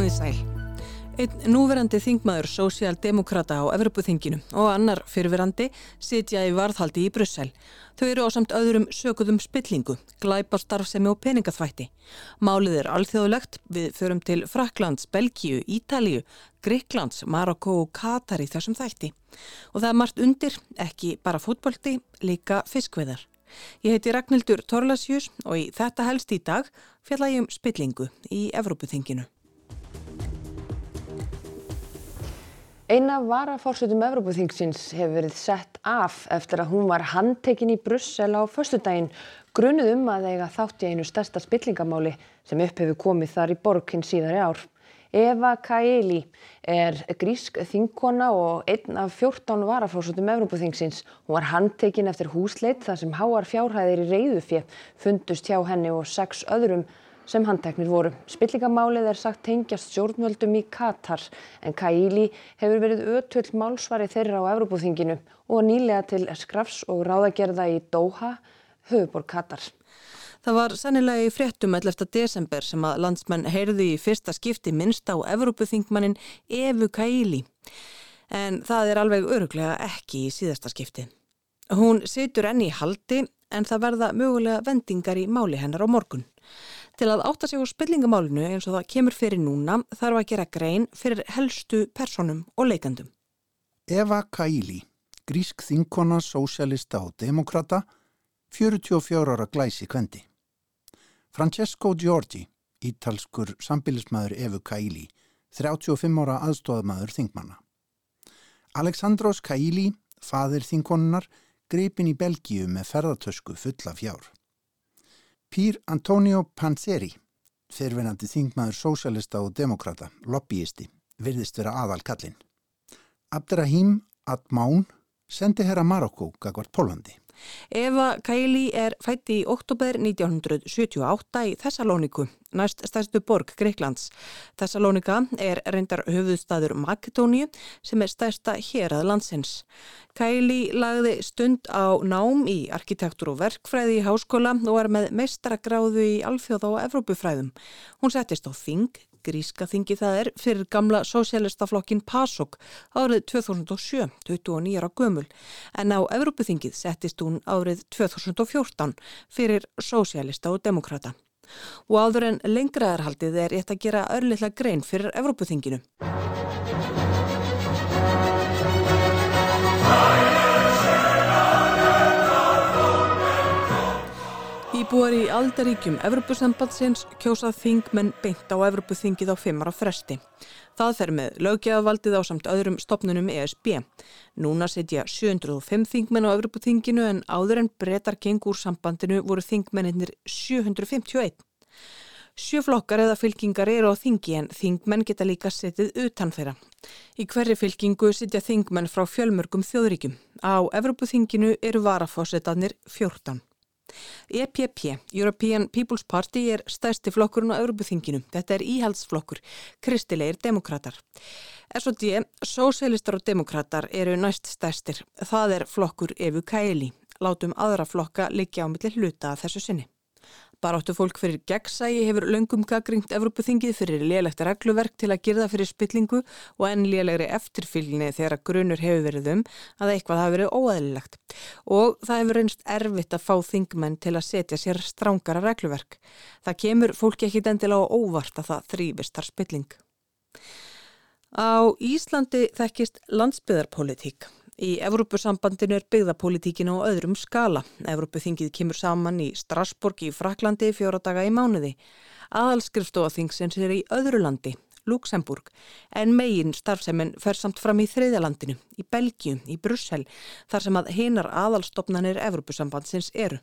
Komið í sæl. Einn núverandi þingmaður sósialdemokrata á Evropuþinginu og annar fyrfirandi sitja í varðhaldi í Brussel. Þau eru á samt öðrum sökuðum spillingu, glæpa starfsemi og peningaþvætti. Málið er alþjóðlegt, við förum til Fraklands, Belgíu, Ítalíu, Greiklands, Marokko og Katar í þessum þætti. Og það er margt undir, ekki bara fútbolti, líka fiskveðar. Ég heiti Ragnhildur Torlasjus og í þetta helst í dag fjalla ég um spillingu í Evrópuþinginu. Eina varafórsutum Evrópuþingsins hefur verið sett af eftir að hún var handtekinn í Brussel á förstudaginn grunuð um að eiga þátt í einu stærsta spillingamáli sem upp hefur komið þar í borginn síðari ár. Eva Kaeli er grísk þingkona og einn af 14 varafórsutum Evrópuþingsins. Hún var handtekinn eftir húsleit þar sem háar fjárhæðir í reyðufjö fundust hjá henni og sex öðrum sem handteknir voru. Spillingamálið er sagt tengjast stjórnvöldum í Katar en Kaeli hefur verið ötull málsvari þeirra á Evrópuþinginu og nýlega til skrafs og ráðagerða í Doha, höfuborg Katar. Það var sannilega í fréttum 11. desember sem að landsmenn heyrðu í fyrsta skipti minnst á Evrópuþingmannin Evu Kaili. En það er alveg öruglega ekki í síðasta skipti. Hún situr enni í haldi en það verða mögulega vendingar í máli hennar á morgun. Til að átta sig á spillingamálinu eins og það kemur fyrir núna þarf að gera grein fyrir helstu personum og leikandum. Eva Kaili, grísk þinkona, sósjalista og demokrata, 44 ára glæsi kvendi. Francesco Giorgi, ítalskur sambilismæður Evu Kaili, 35 ára aðstofamæður þingmanna. Aleksandros Kaili, fadir þingkonunnar, greipin í Belgíu með ferðartösku fulla fjár. Pír Antonio Panzeri, fyrirvenandi þingmaður sósjalista og demokrata, lobbyisti, virðist vera aðal kallinn. Abderrahim Admaun sendi herra Marokko gagvart Pólandi. Eva Kaili er fætti í oktober 1978 í Thessalóniku, næst stærstu borg Greiklands. Thessalónika er reyndar höfuðstaður Makedóníu sem er stærsta hér að landsins. Kaili lagði stund á nám í arkitektur og verkfræði í háskóla og er með meistaragráðu í alþjóða og Evrópufræðum. Hún settist á Þing, gríska þingi það er fyrir gamla sósélistaflokkin PASOK árið 2007, 29 ára gömul, en á Evrópuþingið settist hún árið 2014 fyrir sósélista og demokrata. Og áður en lengraðarhaldið er rétt að gera örlittlega grein fyrir Evrópuþinginu. Íbúar í aldaríkjum Evropasambandsins kjósað þingmenn beint á Evropaþingið á fimmar á fresti. Það fer með lögjafaldið á samt öðrum stopnunum ESB. Núna setja 705 þingmenn á Evropaþinginu en áður en breytar gengur sambandinu voru þingmennir 751. Sjöflokkar eða fylkingar eru á þingi en þingmenn geta líka setið utan þeirra. Í hverju fylkingu sitja þingmenn frá fjölmörgum þjóðríkjum. Á Evropaþinginu eru varafósettanir 14. EPP, European People's Party, er stærsti flokkurinn á Európuþinginu. Þetta er íhaldsflokkur, kristilegir demokrater. SOD, Sósélistar og demokrater eru næst stærstir. Það er flokkur Evu Kæli. Látum aðra flokka liggja á milli hluta þessu sinni. Baráttu fólk fyrir gegnsægi hefur löngum gaggringt Evrópuþingið fyrir lélegt regluverk til að gerða fyrir spillingu og enn lélegri eftirfylgni þegar að grunur hefur verið um að eitthvað hafi verið óæðilegt. Og það hefur reynst erfitt að fá þingmenn til að setja sér strángara regluverk. Það kemur fólki ekki endilega á óvart að það þrýfist þar spilling. Á Íslandi þekkist landsbyðarpolitík. Í Evrópusambandinu er byggðapolítíkin á öðrum skala. Evrópuþingið kemur saman í Strasburg í Fraklandi fjóra daga í mánuði. Aðalskrifstofaþingsins er í öðru landi, Luxemburg, en megin starfseimin fer samt fram í þriðalandinu, í Belgiu, í Brussel, þar sem að hinar aðalstofnanir Evrópusambandsins eru.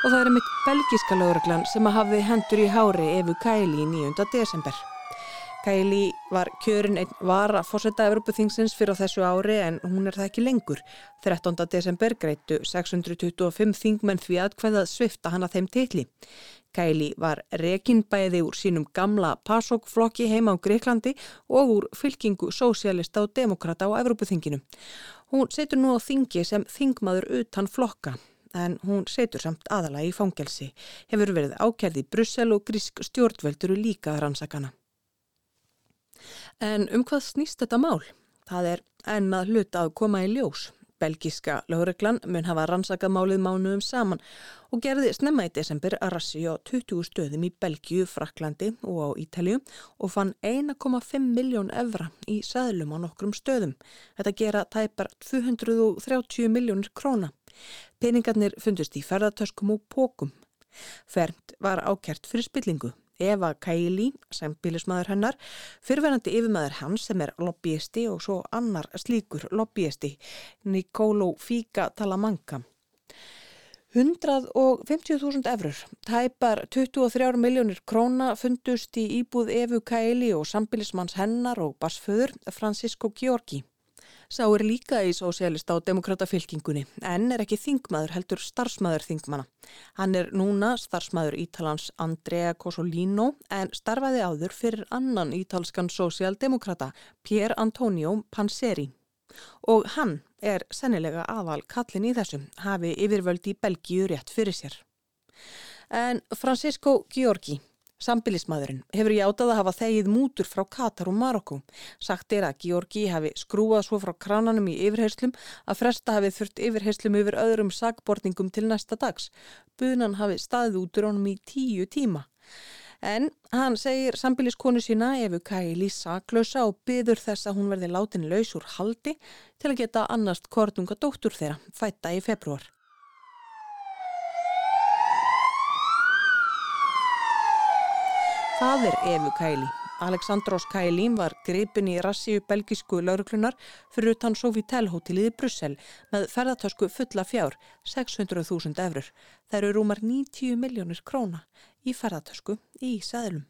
Og það er mitt belgiska lögreglan sem að hafi hendur í hári Evu Kæli í 9. desember. Kæli var kjörin einn vara fórsetta Evropaþingsins fyrir á þessu ári en hún er það ekki lengur. 13. desember greitu 625 þingmenn því aðkveðað svifta hana þeim teitli. Kæli var rekinbæði úr sínum gamla PASOK-flokki heima á Greiklandi og úr fylkingu sósialista og demokrata á Evropaþinginu. Hún setur nú á þingi sem þingmaður utan flokka en hún setur samt aðala í fangelsi, hefur verið ákjærði Brussel og grísk stjórnvölduru líka rannsakana. En um hvað snýst þetta mál? Það er ennað hluta að koma í ljós. Belgiska lögreglan mun hafa rannsakað málið mánuðum saman og gerði snemma í desember að rassi á 20 stöðum í Belgiu, Fraklandi og á Ítalju og fann 1,5 miljón evra í sæðlum á nokkrum stöðum. Þetta gera tæpar 230 miljónir króna. Peningarnir fundust í ferðartöskum og pókum. Fermt var ákjert fyrir spillingu. Eva Kaili, sem bílismæður hennar, fyrverandi yfirmæður hans sem er lobbyisti og svo annar slíkur lobbyisti, Nikolo Fika Talamanca. 150.000 efrur, tæpar 23 miljónir króna fundust í íbúð Evu Kaili og sambilismanns hennar og basföður Francisco Giorgi. Sá er líka í sósialista og demokratafylkingunni en er ekki þingmaður heldur starfsmaður þingmana. Hann er núna starfsmaður Ítalans Andrea Cosolino en starfaði áður fyrir annan ítalskan sósialdemokrata Pier Antonio Panseri. Og hann er sennilega aðal kallin í þessum, hafi yfirvöldi Belgíu rétt fyrir sér. En Francisco Giorgi Sambilismadurinn hefur játað að hafa þegið mútur frá Katar og Marokko. Sagt er að Georgi hafi skrúað svo frá krananum í yfirherslum að fresta hafi þurft yfirherslum yfir öðrum sagbortningum til næsta dags. Buðnan hafi staðið út úr honum í tíu tíma. En hann segir sambiliskonu sína Efu Kæli saklausa og byður þess að hún verði látin laus úr haldi til að geta annast kortunga dóttur þeirra, fætta í februar. Fadir Efu Kæli, Aleksandrós Kælín var gripin í rassíu belgisku lauruklunar fyrir utan Sofitel hóteliði Brussel með ferðartösku fulla fjár, 600.000 eurur. Það eru rúmar 90 miljónir króna í ferðartösku í sæðlum.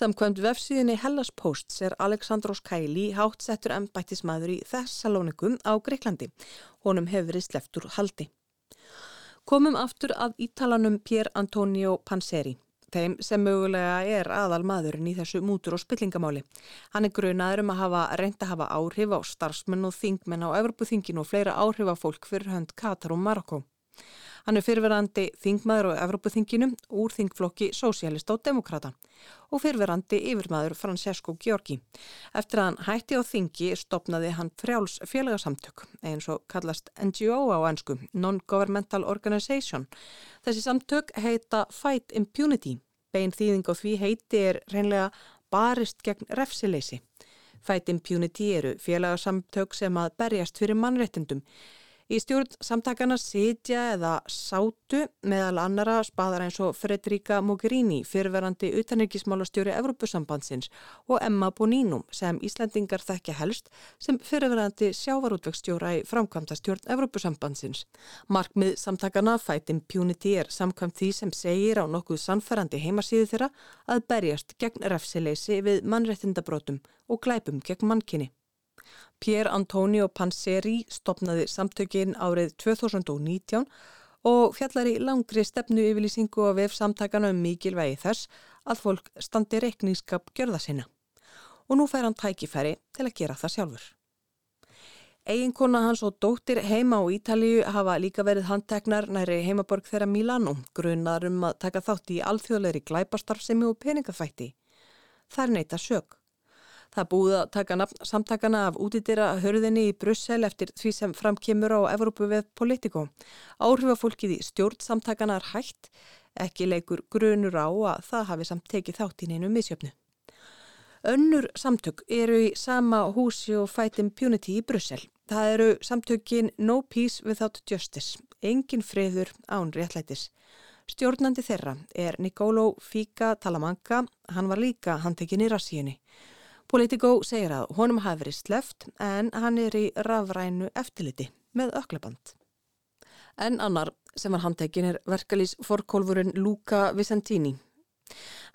Samkvæmt vefsíðinni Hellas Posts er Aleksandrós Kæli hátt settur ennbættismæður í Thessalonikum á Greiklandi. Honum hefur verið sleftur haldi. Komum aftur að ítalanum Pier Antonio Panseri þeim sem mögulega er aðal maðurinn í þessu mútur og spillingamáli. Hann er grunaður um að hafa reynd að hafa áhrif á starfsmenn og þingmenn á Evropaþinginu og fleira áhrif á fólk fyrir hönd Katar og Marokko. Hann er fyrirverandi þingmaður á Evropaþinginu úr þingflokki Sósialista og Demokrata og fyrirverandi yfirmaður Francesco Giorgi. Eftir að hann hætti á þingi stopnaði hann frjáls félagsamtök eins og kallast NGO á ennsku, Non-Governmental Organization. Þessi samtök heita Fight Impunity. Bein þýðing á því heiti er reynlega barist gegn refsileysi. Fight Impunity eru félagsamtök sem að berjast fyrir mannrettindum Í stjórn samtakana sitja eða sátu meðal annara spaðar eins og Fredrika Mogherini, fyrverandi utanirkismálastjóri Evrópusambandsins og Emma Bonino sem Íslandingar þekkja helst sem fyrverandi sjávarútvekstjóra í framkvæmta stjórn Evrópusambandsins. Markmið samtakana Fight Impunity er samkvæmt því sem segir á nokkuð sannferandi heimasíðu þeirra að berjast gegn refsileysi við mannrettindabrótum og glæpum gegn mannkinni. Pier Antonio Panseri stopnaði samtökin árið 2019 og fjallar í langri stefnu yfirlýsingu og vef samtakana um mikilvægi þess að fólk standi reikningskap gjörða sinna. Og nú fær hann tækifæri til að gera það sjálfur. Eginkona hans og dóttir heima á Ítalíu hafa líka verið handteknar næri heimaborg þeirra Milano, grunnar um að taka þátt í alþjóðleiri glæpastarfsemi og peningafætti. Það er neyta sög. Það búið að taka samtakana af útidýra hörðinni í Brussel eftir því sem framkemur á Evrópu við Politico. Áhrifafólkið í stjórnsamtakana er hægt, ekki leikur grunur á að það hafi samt tekið þátt í neinu misjöfnu. Önnur samtök eru í sama húsi og Fight Impunity í Brussel. Það eru samtökin No Peace Without Justice, engin friður án réttlætis. Stjórnandi þeirra er Nicolo Fica Talamanca, hann var líka handtekinn í rassíunni. Politico segir að honum hafi verið sleft en hann er í rafrænu eftirliti með ökleband. En annar sem var handtekinn er verkalýs forkólfurinn Luca Vicentini.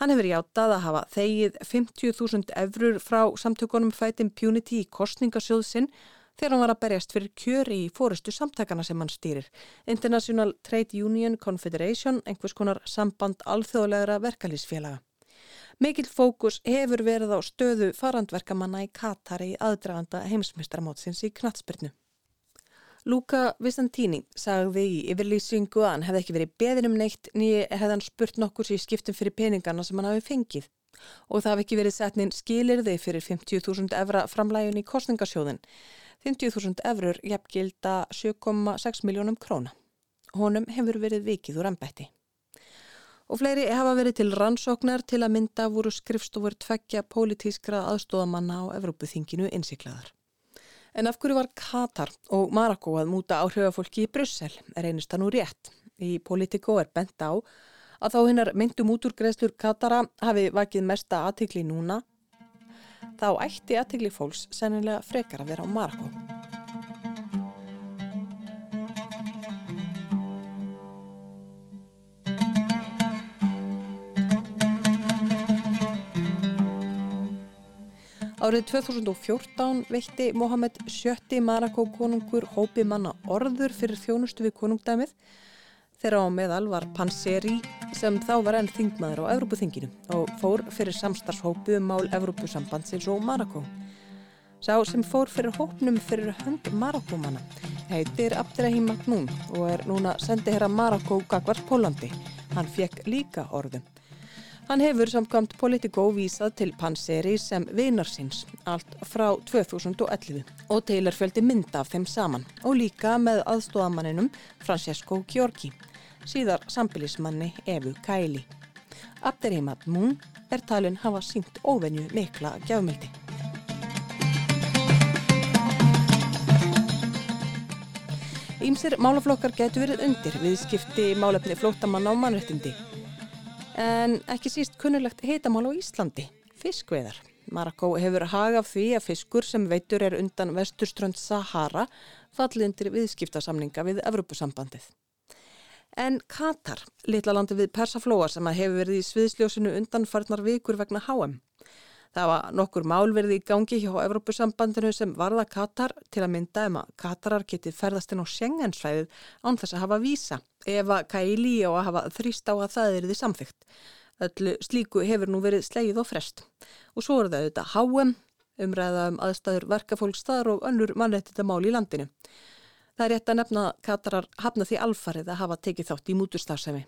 Hann hefur játað að hafa þegið 50.000 eurur frá samtökunum Fight Impunity í kostningasjóðsinn þegar hann var að berjast fyrir kjöri í fórustu samtakana sem hann stýrir. International Trade Union Confederation, einhvers konar samband alþjóðlegra verkalýsfélaga. Mikill fókus hefur verið á stöðu farandverkamanna í Katari aðdraganda heimsmyndstaramótsins í knatsbyrnu. Luca Vistantini sagði í yfirlýsingu að hann hefði ekki verið beðin um neitt nýja hefði hann spurt nokkur sér skiptum fyrir peningarna sem hann hafi fengið og það hafi ekki verið setnin skilirði fyrir 50.000 evra framlægjun í kostningasjóðin. 50.000 eurur jafngilda 7,6 miljónum króna. Honum hefur verið vikið úr ennbætti. Og fleiri hafa verið til rannsóknar til að mynda voru skrifstofur tveggja pólitískra aðstóðamanna á Evrópuþinginu innsiklaðar. En af hverju var Katar og Marokko að múta áhrifafólki í Brussel er einust að nú rétt. Í Politico er bent á að þá hinnar myndum útúrgreðslur Katara hafi vakið mesta aðtikli núna. Þá ætti aðtikli fólks sennilega frekar að vera á Marokko. Árið 2014 veitti Mohamed VII Marako konungur hópi manna orður fyrir þjónustu við konungdæmið þegar á meðal var Panseri sem þá var enn þingmaður á Evrópuþinginu og fór fyrir samstarfshópu um mál Evrópusambandsins og Marako. Sá sem fór fyrir hópnum fyrir hönd Marakomanna heitir Abderrahim Magnún og er núna sendið herra Marako Gagvars Pólandi. Hann fekk líka orðum. Hann hefur samkvæmt Politico vísað til Panseri sem vinarsins allt frá 2011 og til er fjöldi mynda af þeim saman og líka með aðstóðamanninum Francesco Giorgi, síðar sambilismanni Evu Kaili. Abderrahimad Moon er talin hafa sínt óvenju mikla gjafmildi. Ímsir málaflokkar getur verið undir við skipti málefni flótamanna á mannrettindi en ekki síst kunnulegt heitamál á Íslandi, fiskveðar. Marokko hefur hagað því að fiskur sem veitur er undan vesturströnd Sahara fallið undir viðskiptasamninga við Evropasambandið. En Katar, litla landi við Persaflóa sem hefur verið í sviðsljósinu undan farnar vikur vegna HM. Það var nokkur málverði í gangi hjá Evrópusambandinu sem varða Katar til að mynda um að Katarar getið ferðast inn á Schengensvæðið án þess að hafa vísa ef að Kaili og að hafa þrýst á að það er því samþygt. Öllu slíku hefur nú verið slegið og frest. Og svo er það auðvitað HM, umræða um aðstæður verkafólkstaðar og önnur mannrættita mál í landinu. Það er rétt að nefna Katarar hafna því alfarið að hafa tekið þátt í múturstafsemi.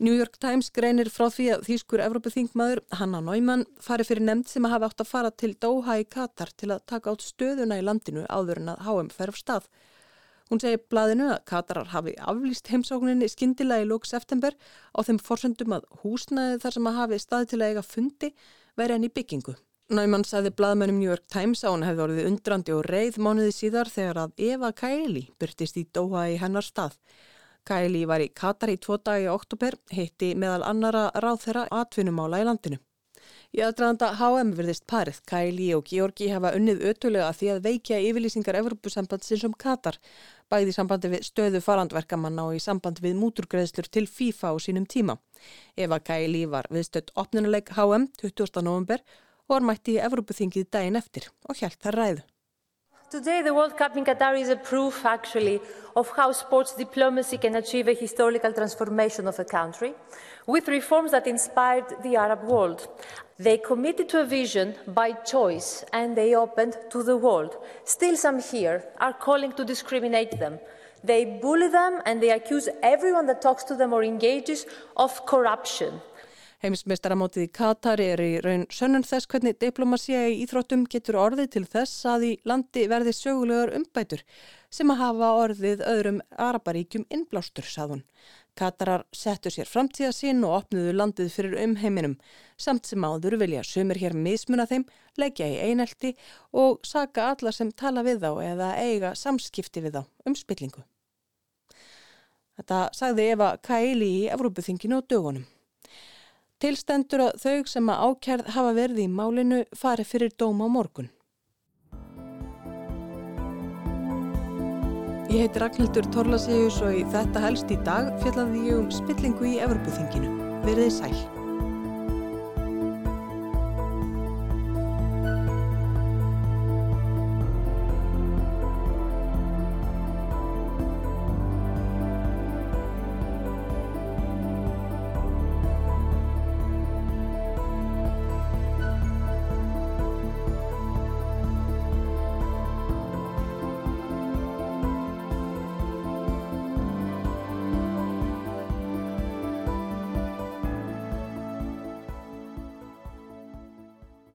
New York Times greinir frá því að þýskur Evrópuþingmaður Hanna Neumann fari fyrir nefnd sem að hafa átt að fara til Doha í Katar til að taka átt stöðuna í landinu áður en að HM fer af stað. Hún segir blaðinu að Katarar hafi aflýst heimsókninni skindilega í lóks eftember á þeim forsöndum að húsnaði þar sem að hafi stað til að eiga fundi veri enn í byggingu. Naumann sagði blaðmennum New York Times að hún hefði orðið undrandi og reið mánuði síðar þegar að Eva Kaili byrtist í Doha í hennar stað. Kæli var í Katar í tvo dagi í oktober, hitti meðal annara ráð þeirra atvinnumála í landinu. Í aðdraðanda HM virðist parið. Kæli og Georgi hafa unnið ötulega því að veikja yfirlýsingar Evropasambandsins um Katar, bæði sambandi við stöðu farandverkamanna og í sambandi við múturgreðslur til FIFA á sínum tíma. Eva Kæli var viðstödd opnunuleik HM 20. november og var mætti í Evropaþingið daginn eftir og hjælt það ræðu. Today, the World Cup in Qatar is a proof, actually, of how sports diplomacy can achieve a historical transformation of a country with reforms that inspired the Arab world. They committed to a vision by choice and they opened to the world. Still, some here are calling to discriminate them. They bully them and they accuse everyone that talks to them or engages of corruption. Heimsmeistaramótið í Katar er í raun sönnun þess hvernig diplomasía í Íþróttum getur orðið til þess að í landi verði sögulegar umbætur sem að hafa orðið öðrum araparíkjum innblástur, saðun. Katarar settu sér framtíða sín og opnuðu landið fyrir umheiminum samt sem áður vilja sumir hér mismuna þeim, leggja í einelti og saka alla sem tala við þá eða eiga samskipti við þá um spillingu. Þetta sagði Eva Kaili í Evrópuþinginu og dögunum. Tilstendur að þau sem að ákjærð hafa verið í málinu fari fyrir dóma á morgun. Ég heiti Ragnhildur Torlasíus og í þetta helst í dag fjallaði ég um spillingu í Evropaþinginu. Verðið sæl.